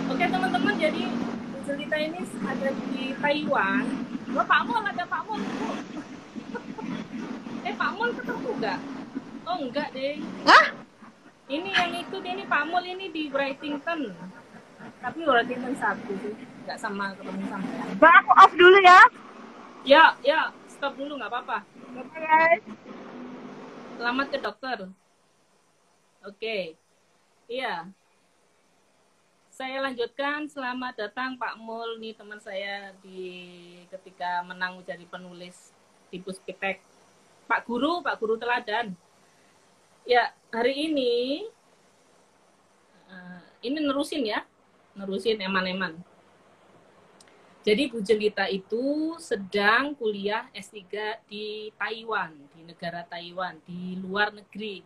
A: Oke teman-teman, jadi Bu Jelita ini ada di Taiwan. Oh, Pak Mol ada Pak. Bu. [LAUGHS] eh Pak Mol ketemu nggak? Oh enggak deh.
B: Hah?
A: Ini yang ikut ini Pak Mol ini di Brightington. Tapi Brightington satu sih, nggak sama ketemu sampean.
B: Mbak aku off dulu ya
A: Ya, ya, stop dulu nggak apa-apa.
B: Bye, guys
A: Selamat ke dokter. Oke. Iya. Saya lanjutkan. Selamat datang Pak Mul nih teman saya di ketika menang jadi penulis di Puspitek. Pak Guru, Pak Guru Teladan. Ya, hari ini eh, ini nerusin ya. Nerusin eman-eman. Jadi Bu Jelita itu sedang kuliah S3 di Taiwan, di negara Taiwan, di luar negeri.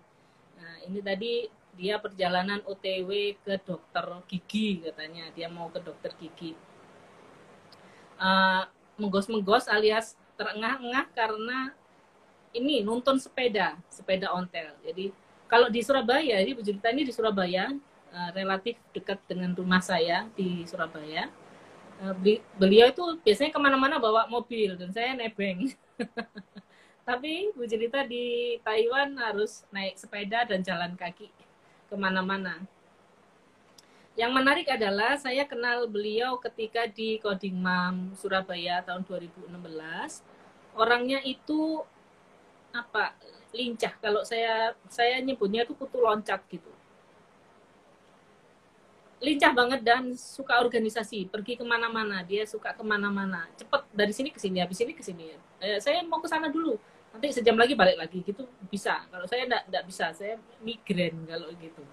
A: Nah, ini tadi dia perjalanan OTW ke dokter gigi katanya, dia mau ke dokter gigi. Eh, menggos-menggos alias terengah-engah karena ini nonton sepeda, sepeda ontel. Jadi kalau di Surabaya, ini Bu Jelita ini di Surabaya, eh, relatif dekat dengan rumah saya di Surabaya. Beli- beliau itu biasanya ke mana-mana bawa mobil dan saya nebeng. [LAUGHS] Tapi Bu Jelita di Taiwan harus naik sepeda dan jalan kaki ke mana-mana. Yang menarik adalah saya kenal beliau ketika di Coding Mam Surabaya tahun 2016. Orangnya itu apa lincah. Kalau saya saya nyebutnya itu kutu loncat gitu. Lincah banget dan suka organisasi pergi ke mana-mana. Dia suka ke mana-mana. Cepet dari sini ke sini habis sini ke sini. Eh, saya mau ke sana dulu. Nanti sejam lagi balik lagi gitu. Bisa. Kalau saya enggak enggak bisa. Saya migrain kalau gitu.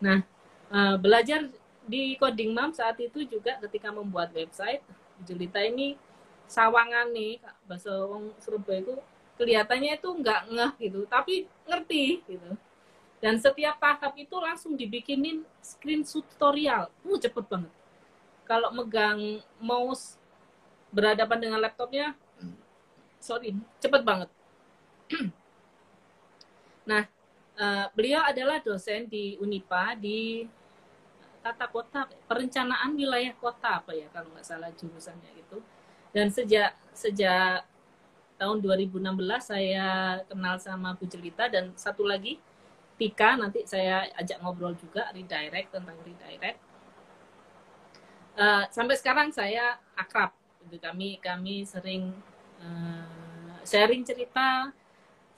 A: Nah eh, belajar di coding mam saat itu juga ketika membuat website. Julita ini sawangan nih bahasa wong Surabaya itu kelihatannya itu nggak ngeh gitu tapi ngerti gitu. Dan setiap tahap itu langsung dibikinin screen tutorial. Uh cepet banget. Kalau megang mouse berhadapan dengan laptopnya sorry cepet banget. [CLEARS THROAT] Nah eh, beliau adalah dosen di Unipa di tata kota perencanaan wilayah kota apa ya kalau nggak salah jurusannya itu dan sejak sejak tahun 2016 saya kenal sama Bu Jelita dan satu lagi Tika nanti saya ajak ngobrol juga redirect tentang redirect. Eh, sampai sekarang saya akrab Gitu. kami kami sering eh, sharing cerita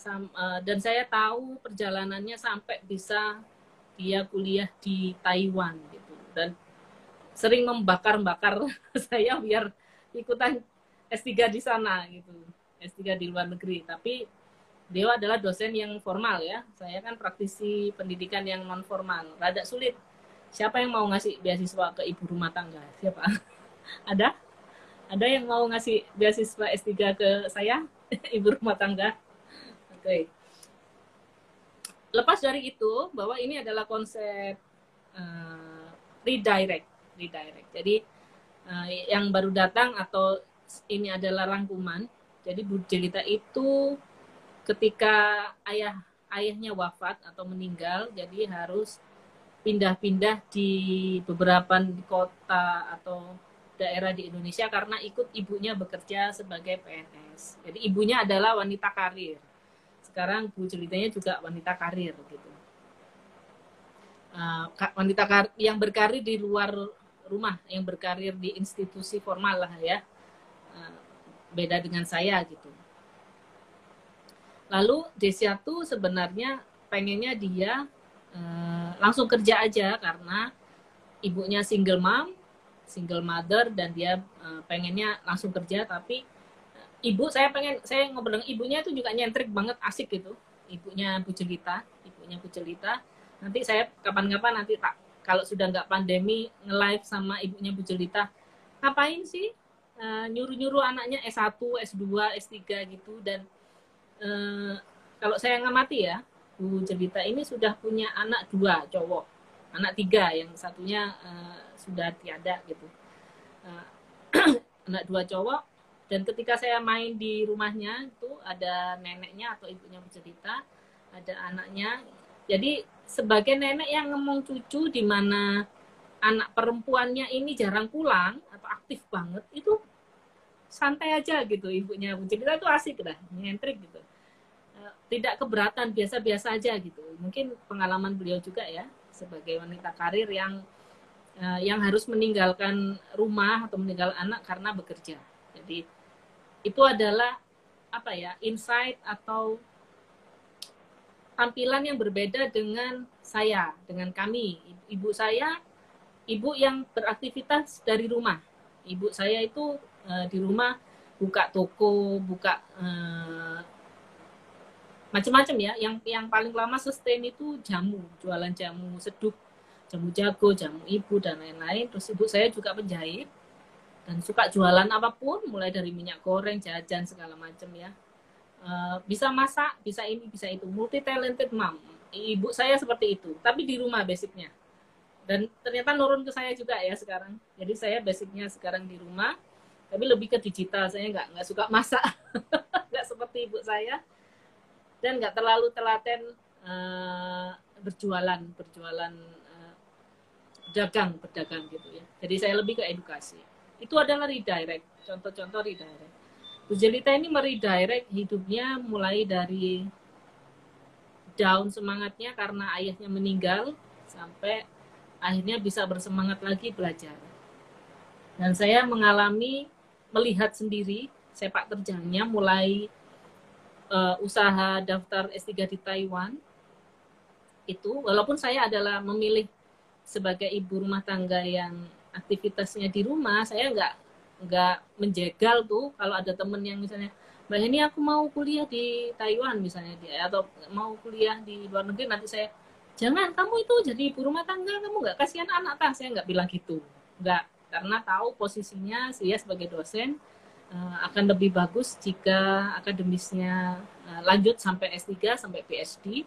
A: sam- eh, dan saya tahu perjalanannya sampai bisa dia kuliah di Taiwan gitu. Dan sering membakar-bakar [LAUGHS] saya biar ikutan S3 di sana gitu S3 di luar negeri tapi Dewa adalah dosen yang formal ya. Saya kan praktisi pendidikan yang non formal. Rada sulit. Siapa yang mau ngasih beasiswa ke ibu rumah tangga? Siapa? [LAUGHS] Ada? Ada yang mau ngasih beasiswa S3 ke saya? [LAUGHS] ibu rumah tangga? Oke. Lepas dari itu, bahwa ini adalah konsep eh, redirect. Redirect. Jadi, eh, yang baru datang atau ini adalah rangkuman. Jadi, Bu Jelita itu ketika ayah ayahnya wafat atau meninggal jadi harus pindah-pindah di beberapa kota atau daerah di Indonesia karena ikut ibunya bekerja sebagai PNS. Jadi ibunya adalah wanita karir. Sekarang Bu ceritanya juga wanita karir gitu. Uh, wanita kar yang berkarir di luar rumah, yang berkarir di institusi formal lah ya. Beda dengan saya gitu. Lalu Desia tuh sebenarnya pengennya dia uh, langsung kerja aja karena ibunya single mom single mother dan dia uh, pengennya langsung kerja. Tapi uh, ibu saya pengen saya ngobrol dengan ibunya itu juga nyentrik banget asik gitu. Ibunya Bu Jelita ibunya Bu Jelita nanti saya kapan-kapan nanti tak kalau sudah nggak pandemi nge-live sama ibunya Bu Jelita ngapain sih uh, nyuruh-nyuruh anaknya S1, S2, S3 gitu. Dan uh, kalau saya ngamati ya Bu Jelita ini sudah punya anak dua cowok. Anak tiga yang satunya uh, sudah tiada gitu. Uh, [CLEARS THROAT] anak dua cowok. Dan ketika saya main di rumahnya itu ada neneknya atau ibunya bercerita ada anaknya. Jadi sebagai nenek yang ngomong cucu di mana anak perempuannya ini jarang pulang atau aktif banget itu santai aja gitu ibunya bercerita itu asik lah nyentrik gitu eh, tidak keberatan biasa-biasa aja gitu mungkin pengalaman beliau juga ya sebagai wanita karir yang uh, yang harus meninggalkan rumah atau meninggal anak karena bekerja. Jadi itu adalah apa ya insight atau tampilan yang berbeda dengan saya, dengan kami. Ibu saya, ibu yang beraktivitas dari rumah. Ibu saya itu uh, di rumah buka toko, buka uh, macam-macam ya. Yang yang paling lama sustain itu jamu jualan jamu seduh jamu jago jamu ibu dan lain-lain. Terus ibu saya juga penjahit dan suka jualan apa pun mulai dari minyak goreng jajan segala macam ya. Uh, bisa masak bisa ini bisa itu. Multi talented mom. Ibu saya seperti itu tapi di rumah basicnya. Dan ternyata nurun ke saya juga ya sekarang. Jadi saya basicnya sekarang di rumah tapi lebih ke digital saya nggak nggak suka masak. [LAUGHS] Nggak seperti ibu saya. Dan nggak terlalu telaten uh, berjualan berjualan uh, dagang berdagang gitu ya. Jadi saya lebih ke edukasi. Itu adalah redirect contoh-contoh redirect. Bu Jelita ini meredirect hidupnya mulai dari down semangatnya karena ayahnya meninggal sampai akhirnya bisa bersemangat lagi belajar. Dan saya mengalami melihat sendiri sepak terjangnya mulai uh, usaha daftar S3 di Taiwan itu walaupun saya adalah memilih sebagai ibu rumah tangga yang aktivitasnya di rumah saya nggak nggak menjegal tuh kalau ada temen yang misalnya mbak ini aku mau kuliah di Taiwan misalnya dia atau mau kuliah di luar negeri nanti saya jangan kamu itu jadi ibu rumah tangga kamu nggak kasihan anak tah saya nggak bilang gitu nggak karena tahu posisinya saya sebagai dosen uh, akan lebih bagus jika akademisnya uh, lanjut sampai S3 sampai PhD.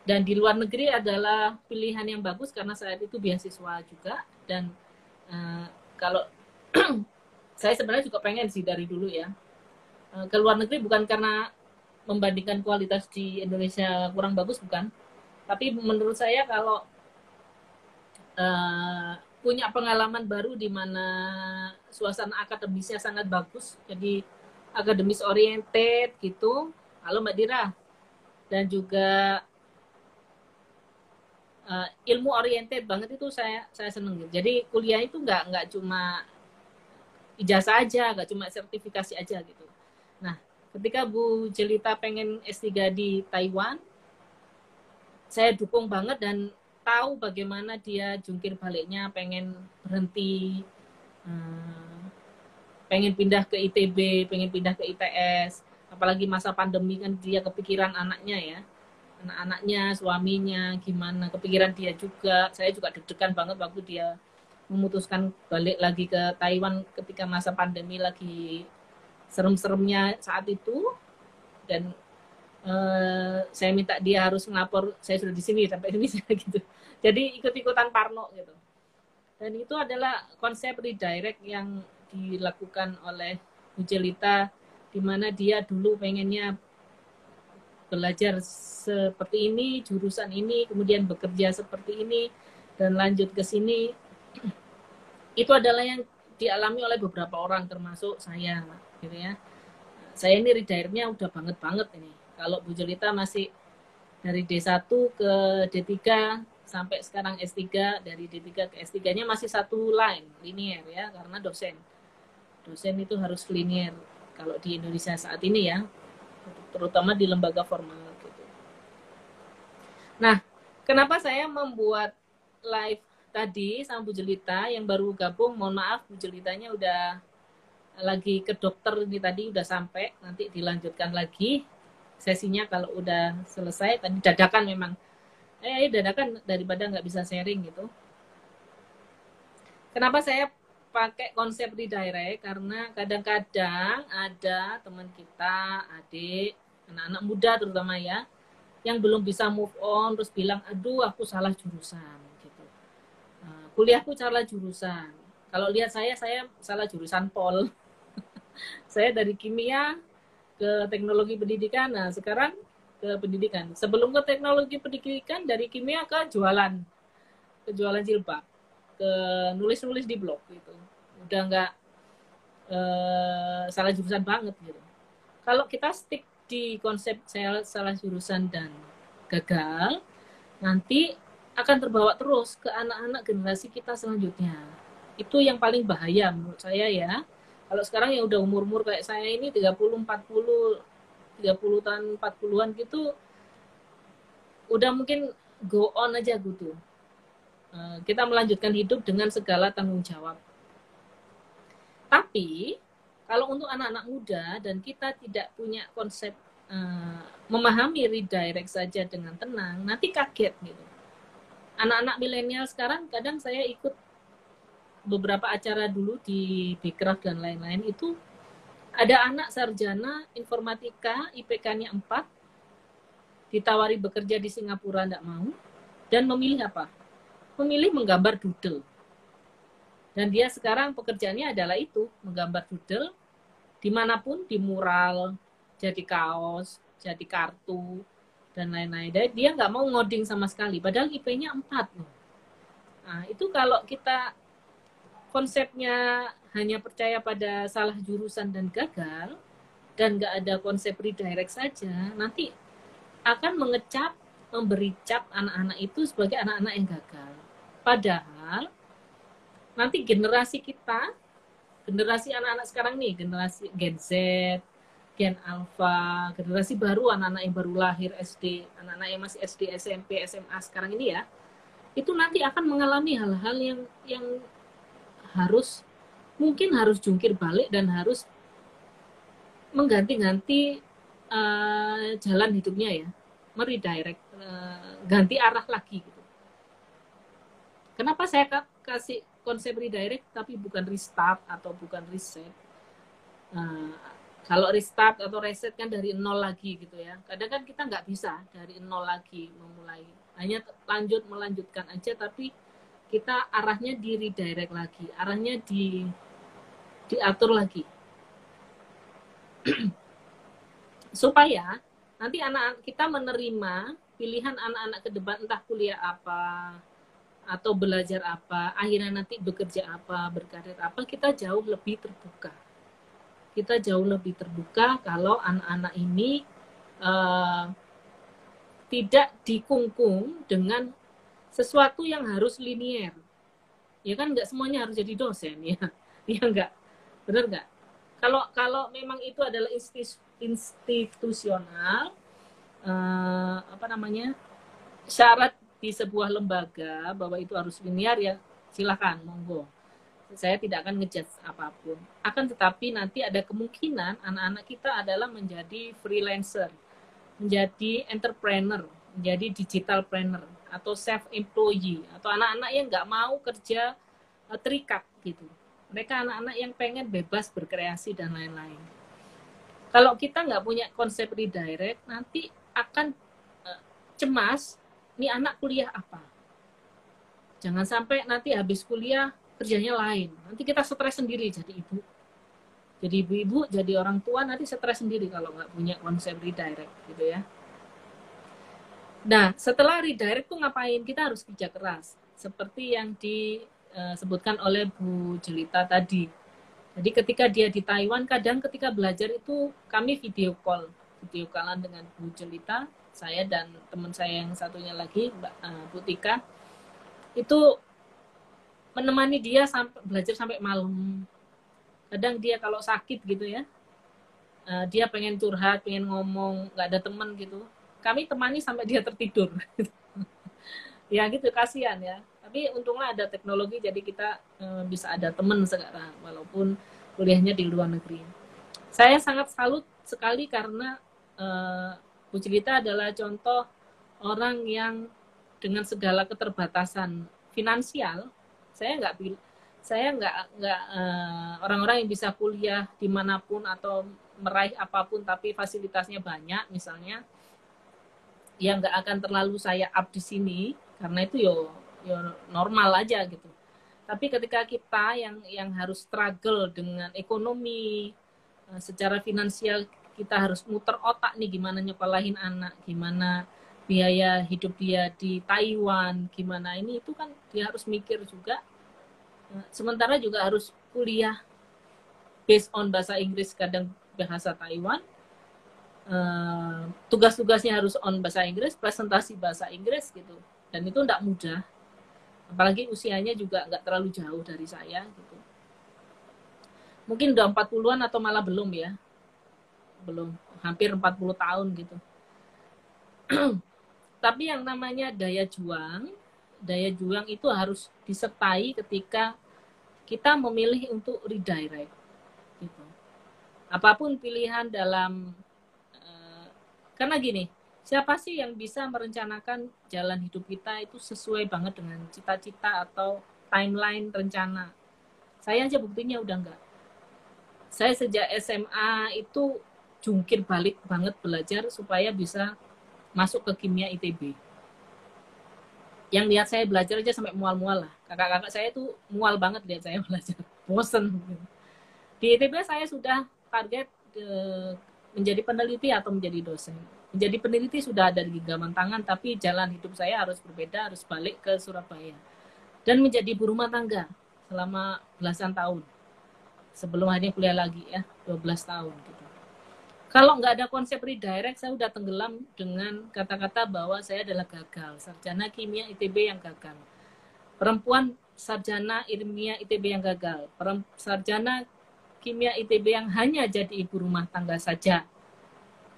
A: Dan di luar negeri adalah pilihan yang bagus karena saat itu beasiswa juga. Dan uh, kalau [CLEARS THROAT] saya sebenarnya juga pengen sih dari dulu ya. Ke luar negeri bukan karena membandingkan kualitas di Indonesia kurang bagus bukan, tapi menurut saya kalau punya pengalaman baru di mana suasana akademisnya sangat bagus. Jadi akademis oriented gitu. Halo Mbak Dira. Dan juga uh, ilmu oriented banget itu saya saya seneng. Jadi kuliah itu nggak nggak cuma ijazah aja, nggak cuma sertifikasi aja gitu. Nah, ketika Bu Jelita pengen S3 di Taiwan, saya dukung banget dan tahu bagaimana dia jungkir baliknya pengen berhenti hmm, pengen pindah ke ITB pengen pindah ke ITS apalagi masa pandemi kan dia kepikiran anaknya ya. Anak-anaknya suaminya gimana kepikiran dia juga. Saya juga deg-degan banget waktu dia memutuskan balik lagi ke Taiwan ketika masa pandemi lagi serem-seremnya saat itu. Dan uh, saya minta dia harus ngelapor saya sudah di sini sampai [LAUGHS] ini gitu jadi ikut-ikutan Parno gitu dan itu adalah konsep redirect yang dilakukan oleh Bu Jelita di mana dia dulu pengennya belajar seperti ini, jurusan ini, kemudian bekerja seperti ini, dan lanjut ke sini. [CLEARS THROAT] Itu adalah yang dialami oleh beberapa orang, termasuk saya, gitu ya. Saya ini redirect-nya udah banget banget ini. Kalau Bu Jelita masih dari D1 ke D3 sampai sekarang S3, dari D3 ke S3-nya masih satu line, linear ya, karena dosen. Dosen itu harus linear kalau di Indonesia saat ini ya terutama di lembaga formal gitu. Nah, kenapa saya membuat live tadi sama Bu Jelita yang baru gabung, mohon maaf Bu Jelitanya udah lagi ke dokter ini tadi udah sampai, nanti dilanjutkan lagi sesinya kalau udah selesai. Tadi dadakan memang, eh dadakan daripada nggak bisa sharing gitu. Kenapa saya pakai konsep redirect karena kadang-kadang ada teman kita, adik, anak-anak muda terutama ya, yang belum bisa move on terus bilang, aduh aku salah jurusan gitu. Uh, kuliahku salah jurusan. Kalau lihat saya, saya salah jurusan pol. [LAUGHS] saya dari kimia ke teknologi pendidikan, nah sekarang ke pendidikan. Sebelum ke teknologi pendidikan dari kimia ke jualan, ke jualan jilbab. Ke nulis-nulis di blog gitu. Udah nggak uh, salah jurusan banget gitu. Kalau kita stick di konsep saya salah jurusan dan gagal nanti akan terbawa terus ke anak-anak generasi kita selanjutnya. Itu yang paling bahaya menurut saya ya kalau sekarang yang udah umur-umur kayak saya ini 30 40 30 tahun 40-an gitu udah mungkin go on aja gitu Eh, kita melanjutkan hidup dengan segala tanggung jawab. Tapi kalau untuk anak-anak muda dan kita tidak punya konsep uh, memahami redirect saja dengan tenang, nanti kaget gitu. Anak-anak milenial sekarang kadang saya ikut beberapa acara dulu di Bekraf dan lain-lain itu ada anak sarjana informatika IPK-nya 4 ditawari bekerja di Singapura tidak mau dan memilih apa? memilih menggambar doodle. Dan dia sekarang pekerjaannya adalah itu, menggambar doodle di mana pun, di mural, jadi kaos, jadi kartu, dan lain-lain. Dia nggak mau ngoding sama sekali, padahal IP-nya 4 loh. Nah, itu kalau kita konsepnya hanya percaya pada salah jurusan dan gagal, dan nggak ada konsep redirect saja, nanti akan mengecap, memberi cap anak-anak itu sebagai anak-anak yang gagal. Padahal nanti generasi kita, generasi anak-anak sekarang nih, generasi Gen Z, Gen Alpha, generasi baru anak-anak yang baru lahir SD, anak-anak yang masih SD, SMP, SMA sekarang ini ya, itu nanti akan mengalami hal-hal yang yang harus mungkin harus jungkir balik dan harus mengganti-ganti uh, jalan hidupnya ya, meredirect, uh, ganti arah lagi gitu. Kenapa saya kasih konsep redirect tapi bukan restart atau bukan reset? Nah, kalau restart atau reset kan dari nol lagi gitu ya. Kadang kan kita nggak bisa dari nol lagi memulai. Hanya lanjut melanjutkan aja tapi kita arahnya di redirect lagi, arahnya di diatur lagi. [CLEARS THROAT] Supaya nanti anak-anak kita menerima pilihan anak-anak ke depan entah kuliah apa, atau belajar apa, akhirnya nanti bekerja apa, berkarir apa, kita jauh lebih terbuka. Kita jauh lebih terbuka kalau anak-anak ini uh, tidak dikungkung dengan sesuatu yang harus linier. Ya kan nggak semuanya harus jadi dosen ya. [LAUGHS] Ya nggak, benar nggak? Kalau kalau memang itu adalah institusional, uh, apa namanya syarat di sebuah lembaga bahwa itu harus linear ya silahkan monggo saya tidak akan ngejudge apa pun akan tetapi nanti ada kemungkinan anak-anak kita adalah menjadi freelancer menjadi entrepreneur menjadi digital planner atau self employee atau anak-anak yang nggak mau kerja uh, terikat gitu. Mereka anak-anak yang pengen bebas berkreasi dan lain-lain. Kalau kita nggak punya konsep redirect nanti akan uh, cemas ini anak kuliah apa? Jangan sampai nanti habis kuliah kerjanya lain. Nanti kita stres sendiri jadi ibu. Jadi ibu-ibu jadi orang tua nanti stres sendiri kalau nggak punya konsep redirect gitu ya Nah, setelah redirect tuh ngapain? Kita harus kerja keras. Seperti yang disebutkan oleh Bu Jelita tadi. Jadi ketika dia di Taiwan, kadang ketika belajar itu kami video call. Video callan dengan Bu Jelita, saya dan teman saya yang satunya lagi, uh, Bu Tika. Itu menemani dia sampai belajar sampai malam. Kadang dia kalau sakit gitu ya, uh, dia pengen curhat, pengen ngomong, nggak ada teman gitu kami temani sampai dia tertidur. [LAUGHS] Ya gitu kasihan ya. Tapi untunglah ada teknologi jadi kita e, bisa ada teman sekarang walaupun kuliahnya di luar negeri. Saya sangat salut sekali karena e, Bu Jelita adalah contoh orang yang dengan segala keterbatasan finansial saya nggak saya nggak nggak uh, orang-orang yang bisa kuliah di mana pun atau meraih apa pun tapi fasilitasnya banyak misalnya ya nggak akan terlalu saya up di sini karena itu yo yo normal aja gitu. Tapi ketika kita yang yang harus struggle dengan ekonomi eh, secara finansial kita harus muter otak nih gimana nyekolahin anak gimana biaya hidup dia di Taiwan gimana ini itu kan dia harus mikir juga. Eh, sementara juga harus kuliah based on bahasa Inggris kadang bahasa Taiwan uh, tugas-tugasnya harus on bahasa Inggris, presentasi bahasa Inggris gitu. Dan itu tidak mudah. Apalagi usianya juga nggak terlalu jauh dari saya gitu. Mungkin udah 40-an atau malah belum ya. Belum, hampir 40 tahun gitu. [CLEARS THROAT] Tapi yang namanya daya juang, daya juang itu harus disertai ketika kita memilih untuk redirect gitu. Apa pun pilihan dalam karena gini, siapa sih yang bisa merencanakan jalan hidup kita itu sesuai banget dengan cita-cita atau timeline rencana? Saya aja buktinya udah enggak. Saya sejak SMA itu jungkir balik banget belajar supaya bisa masuk ke kimia ITB. Yang lihat saya belajar aja sampai mual-mual lah. Kakak-kakak saya tuh mual banget lihat saya [LAUGHS] belajar. Bosen. Di ITB saya sudah target eh, menjadi peneliti atau menjadi dosen. Menjadi peneliti sudah ada di genggaman tangan, tapi jalan hidup saya harus berbeda, harus balik ke Surabaya. Dan menjadi ibu rumah tangga selama belasan tahun. Sebelum akhirnya kuliah lagi ya, 12 tahun gitu. Kalau nggak ada konsep redirect, saya udah tenggelam dengan kata-kata bahwa saya adalah gagal. Sarjana kimia ITB yang gagal. Perempuan sarjana ilmiah ITB yang gagal. Sarjana kimia ITB yang hanya jadi ibu rumah tangga saja.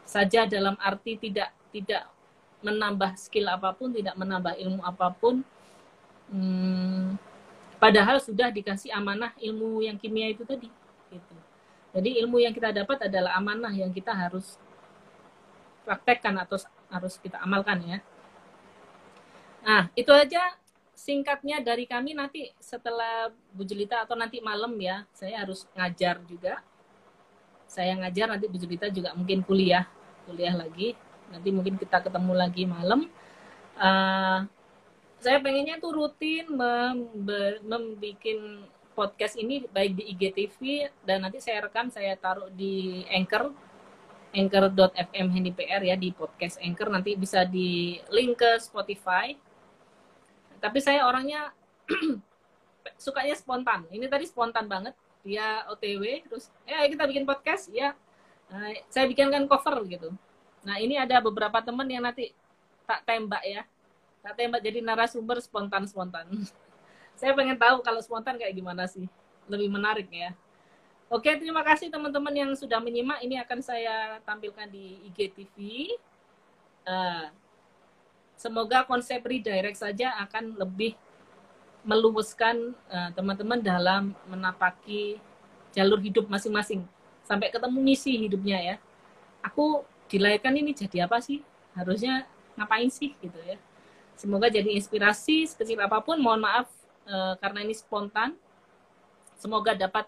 A: Saja dalam arti tidak tidak menambah skill apa pun, tidak menambah ilmu apa pun. Hmm, padahal sudah dikasih amanah ilmu yang kimia itu tadi. Gitu. Jadi ilmu yang kita dapat adalah amanah yang kita harus praktekkan atau harus kita amalkan ya. Nah, itu aja singkatnya dari kami nanti setelah Bu Jelita atau nanti malam ya, saya harus ngajar juga. Saya ngajar nanti Bu Jelita juga mungkin kuliah, kuliah lagi. Nanti mungkin kita ketemu lagi malam. Uh, saya pengennya tuh rutin membuat podcast ini baik di IGTV dan nanti saya rekam saya taruh di Anchor anchor.fm PR ya di podcast Anchor nanti bisa di link ke Spotify tapi saya orangnya [CLEARS THROAT] sukanya spontan. Ini tadi spontan banget. Dia OTW terus eh kita bikin podcast. Ya nah, saya bikinkan cover gitu. Nah ini ada beberapa teman yang nanti tak tembak ya. Tak tembak jadi narasumber spontan spontan [LAUGHS] saya pengen tahu kalau spontan kayak gimana sih? Lebih menarik ya. Oke, terima kasih teman-teman yang sudah menyimak. Ini akan saya tampilkan di IGTV. Uh, semoga konsep redirect saja akan lebih meluaskan eh, teman-teman uh, dalam menapaki jalur hidup masing-masing sampai ketemu misi hidupnya ya. Aku dilahirkan ini jadi apa sih? Harusnya ngapain sih gitu ya. Semoga jadi inspirasi sekecil apa pun. Mohon maaf uh, karena ini spontan. Semoga dapat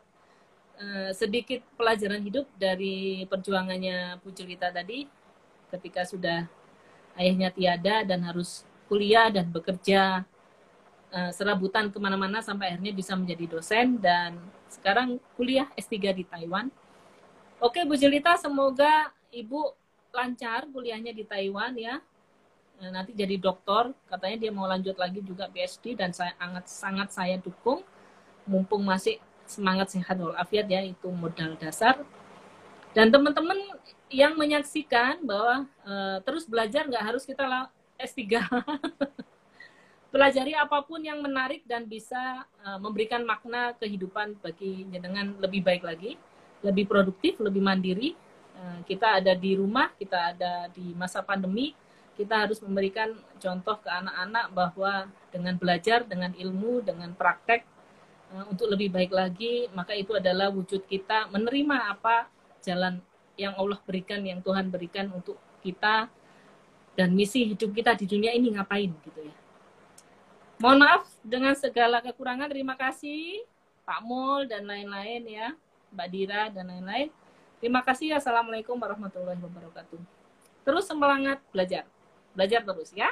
A: uh, sedikit pelajaran hidup dari perjuangannya Bu Jelita tadi ketika sudah ayahnya tiada dan harus kuliah dan bekerja uh, serabutan ke mana-mana sampai akhirnya bisa menjadi dosen dan sekarang kuliah S3 di Taiwan. Oke Bu Jelita, semoga Ibu lancar kuliahnya di Taiwan ya. eh, nanti jadi dokter katanya dia mau lanjut lagi juga PhD dan saya sangat sangat saya dukung mumpung masih semangat sehat walafiat ya itu modal dasar dan teman-teman yang menyaksikan bahwa uh, terus belajar nggak harus kita S3 [LAUGHS] pelajari apa pun yang menarik dan bisa uh, memberikan makna kehidupan bagi dengan lebih baik lagi lebih produktif lebih mandiri. Uh, kita ada di rumah kita ada di masa pandemi kita harus memberikan contoh ke anak-anak bahwa dengan belajar dengan ilmu dengan praktek untuk lebih baik lagi maka itu adalah wujud kita menerima apa jalan yang Allah berikan, yang Tuhan berikan untuk kita dan misi hidup kita di dunia ini ngapain gitu ya. Mohon maaf dengan segala kekurangan. Terima kasih Pak Mul dan lain-lain ya, Mbak Dira dan lain-lain. Terima kasih. Assalamualaikum warahmatullahi wabarakatuh. Terus semangat belajar. Belajar terus ya.